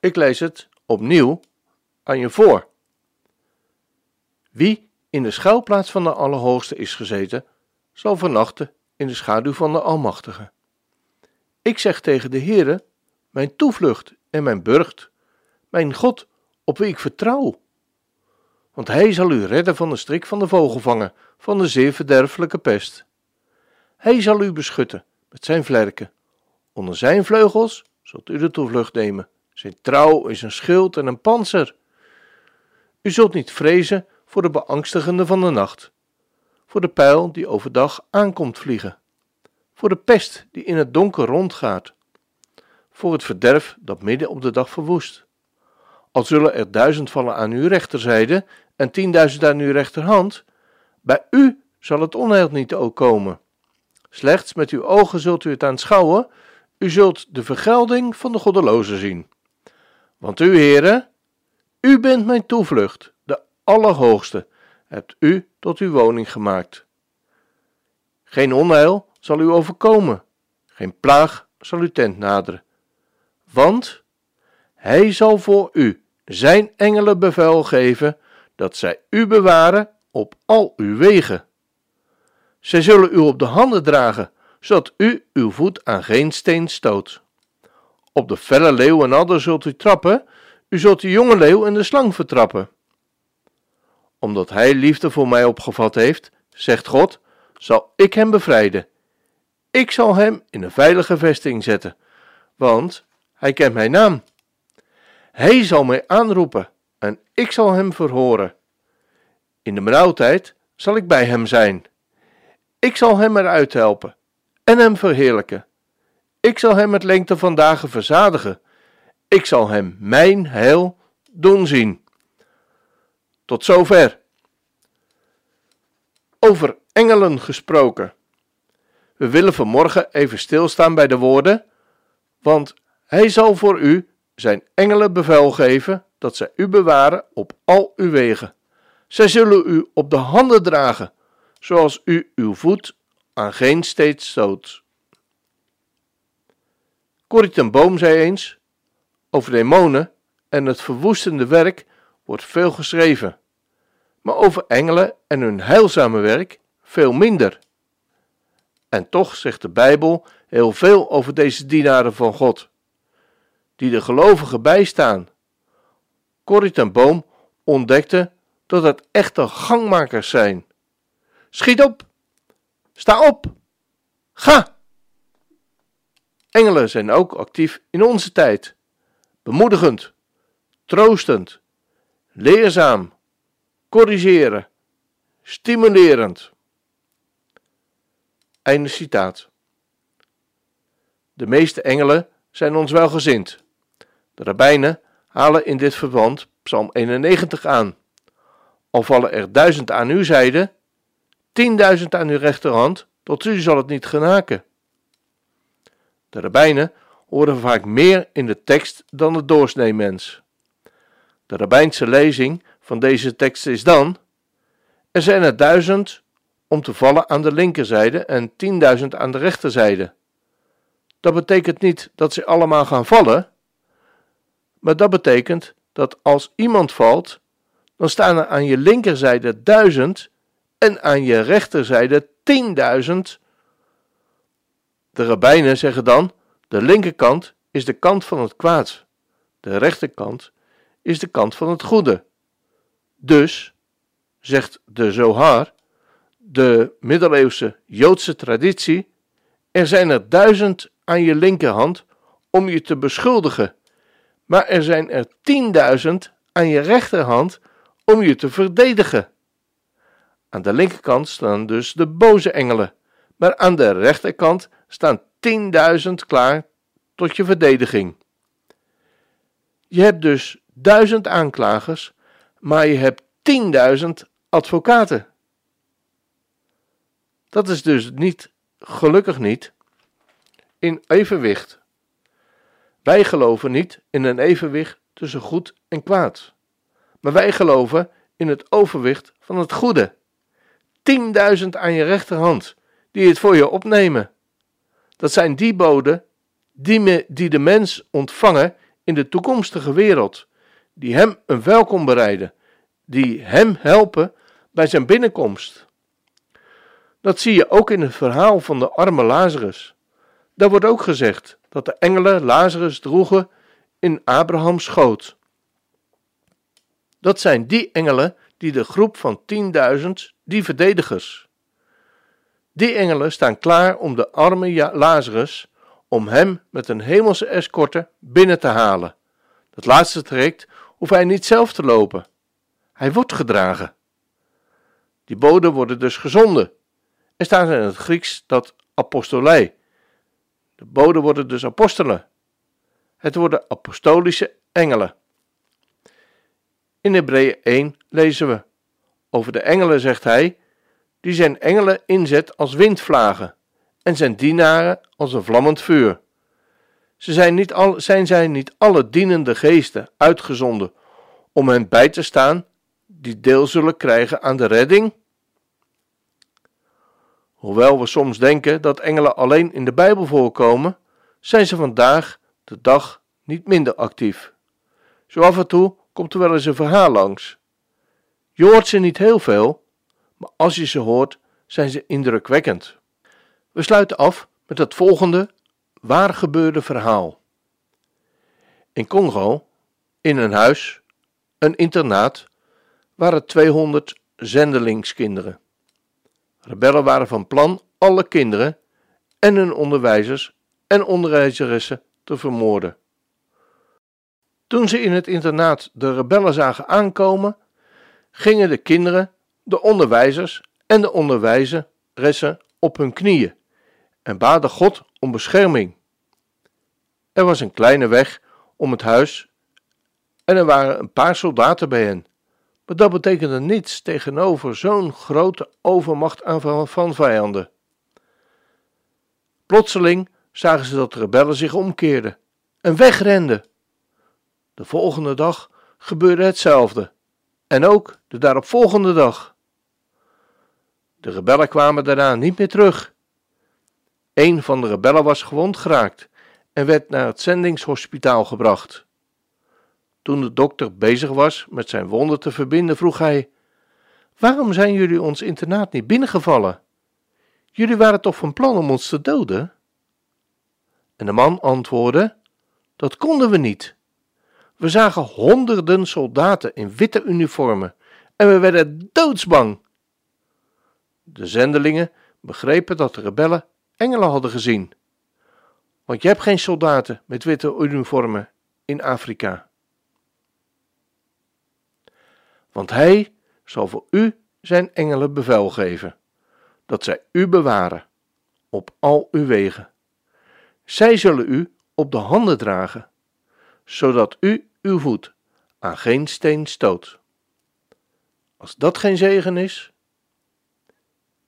Ik lees het opnieuw aan je voor. Wie in de schuilplaats van de Allerhoogste is gezeten, zal vernachten in de schaduw van de Almachtige. Ik zeg tegen de Heere, mijn toevlucht en mijn burcht, mijn God, op wie ik vertrouw. Want hij zal u redden van de strik van de vogelvanger, van de zeer verderfelijke pest. Hij zal u beschutten met zijn vlerken. Onder zijn vleugels zult u de toevlucht nemen. Zijn trouw is een schild en een panzer. U zult niet vrezen voor de beangstigende van de nacht, voor de pijl die overdag aankomt vliegen, voor de pest die in het donker rondgaat, voor het verderf dat midden op de dag verwoest. Al zullen er duizend vallen aan uw rechterzijde en tienduizend aan uw rechterhand, bij u zal het onheil niet ook komen. Slechts met uw ogen zult u het aanschouwen, u zult de vergelding van de goddelozen zien. Want u, heren, u bent mijn toevlucht, de Allerhoogste, hebt u tot uw woning gemaakt. Geen onheil zal u overkomen, geen plaag zal uw tent naderen. Want hij zal voor u zijn engelen bevel geven dat zij u bewaren op al uw wegen. Zij zullen u op de handen dragen, zodat u uw voet aan geen steen stoot. Op de felle leeuw en adder zult u trappen, u zult de jonge leeuw en de slang vertrappen. Omdat hij liefde voor mij opgevat heeft, zegt God, zal ik hem bevrijden. Ik zal hem in een veilige vesting zetten, want hij kent mijn naam. Hij zal mij aanroepen en ik zal hem verhoren. In de benauwdheid zal ik bij hem zijn. Ik zal hem eruit helpen en hem verheerlijken. Ik zal hem met lengte van dagen verzadigen. Ik zal hem mijn heil doen zien. Tot zover. Over engelen gesproken. We willen vanmorgen even stilstaan bij de woorden, want hij zal voor u zijn engelen bevel geven dat zij u bewaren op al uw wegen. Zij zullen u op de handen dragen, zoals u uw voet aan geen steeds stoot. Corrie ten Boom zei eens: Over demonen en het verwoestende werk wordt veel geschreven, maar over engelen en hun heilzame werk veel minder. En toch zegt de Bijbel heel veel over deze dienaren van God, die de gelovigen bijstaan. Corrie ten Boom ontdekte dat het echte gangmakers zijn. Schiet op! Sta op! Ga! Engelen zijn ook actief in onze tijd. Bemoedigend, troostend, leerzaam, corrigeren, stimulerend. Einde citaat. De meeste engelen zijn ons welgezind. De rabbijnen halen in dit verband Psalm 91 aan. Al vallen er duizend aan uw zijde, tienduizend aan uw rechterhand, tot u zal het niet genaken. De rabbijnen horen vaak meer in de tekst dan de doorsnee mens. De rabbijnse lezing van deze tekst is dan: Er zijn er duizend om te vallen aan de linkerzijde en tienduizend aan de rechterzijde. Dat betekent niet dat ze allemaal gaan vallen, maar dat betekent dat als iemand valt, dan staan er aan je linkerzijde duizend en aan je rechterzijde tienduizend de rabbijnen zeggen dan: de linkerkant is de kant van het kwaad, de rechterkant is de kant van het goede. Dus, zegt de Zohar, de middeleeuwse Joodse traditie, er zijn er duizend aan je linkerhand om je te beschuldigen, maar er zijn er tienduizend aan je rechterhand om je te verdedigen. Aan de linkerkant staan dus de boze engelen, maar aan de rechterkant staan 10.000 klaar tot je verdediging. Je hebt dus duizend aanklagers, maar je hebt tienduizend advocaten. Dat is dus niet, gelukkig niet, in evenwicht. Wij geloven niet in een evenwicht tussen goed en kwaad. Maar wij geloven in het overwicht van het goede. Tienduizend aan je rechterhand, die het voor je opnemen. Dat zijn die boden die, die de mens ontvangen in de toekomstige wereld, die hem een welkom bereiden, die hem helpen bij zijn binnenkomst. Dat zie je ook in het verhaal van de arme Lazarus. Daar wordt ook gezegd dat de engelen Lazarus droegen in Abrahams schoot. Dat zijn die engelen die de groep van tienduizend, die verdedigers. Die engelen staan klaar om de arme Lazarus, om hem met een hemelse escorte binnen te halen. Dat laatste traject hoeft hij niet zelf te lopen. Hij wordt gedragen. Die boden worden dus gezonden. Er staat in het Grieks dat apostolei. De boden worden dus apostelen. Het worden apostolische engelen. In Hebreeën 1 lezen we: Over de engelen zegt hij: die zijn engelen inzet als windvlagen en zijn dienaren als een vlammend vuur. Ze zijn, niet al, zijn zij niet alle dienende geesten uitgezonden om hen bij te staan, die deel zullen krijgen aan de redding? Hoewel we soms denken dat engelen alleen in de Bijbel voorkomen, zijn ze vandaag de dag niet minder actief. Zo af en toe komt er wel eens een verhaal langs. Je hoort ze niet heel veel, maar als je ze hoort, zijn ze indrukwekkend. We sluiten af met het volgende waar gebeurde verhaal. In Congo, in een huis, een internaat, waren 200 zendelingskinderen. Rebellen waren van plan alle kinderen en hun onderwijzers en onderwijzeressen te vermoorden. Toen ze in het internaat de rebellen zagen aankomen, gingen de kinderen, de onderwijzers en de onderwijzeressen op hun knieën en baden God om bescherming. Er was een kleine weg om het huis en er waren een paar soldaten bij hen. Maar dat betekende niets tegenover zo'n grote overmacht aan van vijanden. Plotseling zagen ze dat de rebellen zich omkeerden en wegrenden. De volgende dag gebeurde hetzelfde, en ook de daaropvolgende dag. De rebellen kwamen daarna niet meer terug. Een van de rebellen was gewond geraakt en werd naar het zendingshospitaal gebracht. Toen de dokter bezig was met zijn wonden te verbinden, vroeg hij: Waarom zijn jullie ons internaat niet binnengevallen? Jullie waren toch van plan om ons te doden? En de man antwoordde: Dat konden we niet. We zagen honderden soldaten in witte uniformen en we werden doodsbang. De zendelingen begrepen dat de rebellen engelen hadden gezien. Want je hebt geen soldaten met witte uniformen in Afrika. Want hij zal voor u zijn engelen bevel geven, dat zij u bewaren op al uw wegen. Zij zullen u op de handen dragen, zodat u uw voet aan geen steen stoot. Als dat geen zegen is,